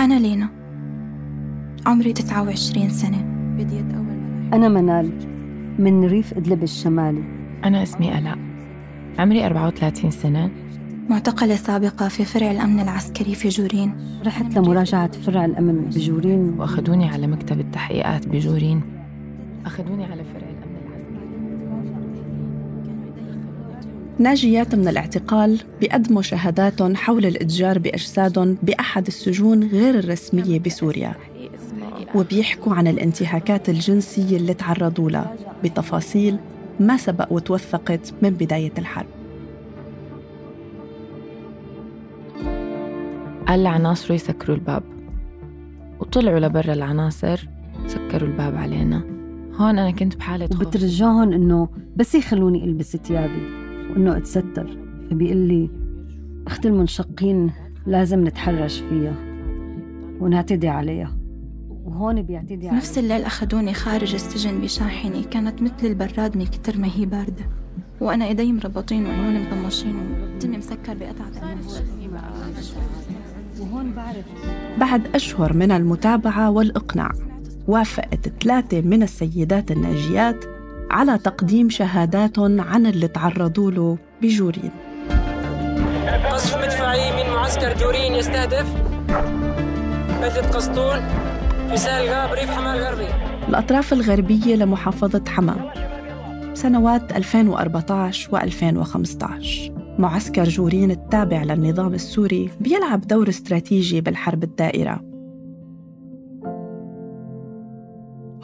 أنا لينا. عمري 29 سنة. بديت أول أنا منال من ريف إدلب الشمالي. أنا اسمي ألاء. عمري 34 سنة. معتقلة سابقة في فرع الأمن العسكري في جورين. رحت لمراجعة فرع الأمن بجورين. وأخذوني على مكتب التحقيقات بجورين. أخذوني على فرع ناجيات من الاعتقال بيقدموا شهاداتهم حول الإتجار بأجسادهم بأحد السجون غير الرسمية بسوريا. وبيحكوا عن الانتهاكات الجنسية اللي تعرضوا لها بتفاصيل ما سبق وتوثقت من بداية الحرب. قال لعناصره يسكروا الباب. وطلعوا لبرا العناصر سكروا الباب علينا. هون أنا كنت بحالة خوف. وبترجعهم إنه بس يخلوني ألبس ثيابي. وإنه أتستر. فبيقول لي أخت المنشقين لازم نتحرش فيها ونعتدي عليها. وهون بيعتدي عليها. نفس الليل أخذوني خارج السجن بشاحنة كانت مثل البراد من كتر ما هي باردة. وأنا إيدي مربطين وعيوني مطمشين ودمي مسكر بقطعة وهون بعرف. بعد أشهر من المتابعة والإقناع وافقت ثلاثة من السيدات الناجيات على تقديم شهاداتهم عن اللي تعرضوا له بجورين. قصف مدفعي من معسكر جورين يستهدف. بلدة قسطون في سالقة بريف حماة الغربي الأطراف الغربية لمحافظة حما سنوات 2014 و2015 معسكر جورين التابع للنظام السوري بيلعب دور استراتيجي بالحرب الدائرة.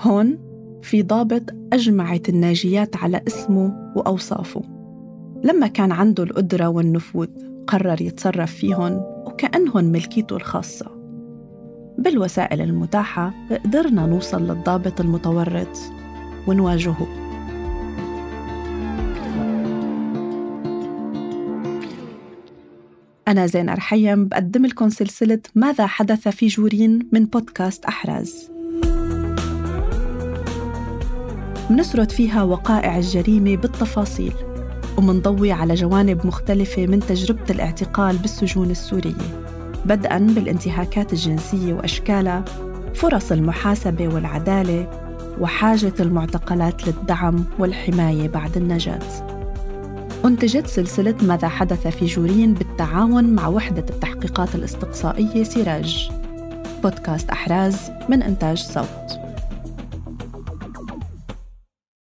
هون في ضابط أجمعت الناجيات على اسمه وأوصافه. لما كان عنده القدرة والنفوذ قرر يتصرف فيهم وكأنهم ملكيته الخاصة. بالوسائل المتاحة قدرنا نوصل للضابط المتورط ونواجهه. أنا زينة رحيم بقدم لكم سلسلة ماذا حدث في جورين من بودكاست أحراز. منسرد فيها وقائع الجريمة بالتفاصيل ومنضوي على جوانب مختلفة من تجربة الاعتقال بالسجون السورية بدءا بالانتهاكات الجنسية وأشكالها فرص المحاسبة والعدالة وحاجة المعتقلات للدعم والحماية بعد النجاة. أنتجت سلسلة ماذا حدث في جورين بالتعاون مع وحدة التحقيقات الاستقصائية سراج بودكاست أحراز من إنتاج صوت.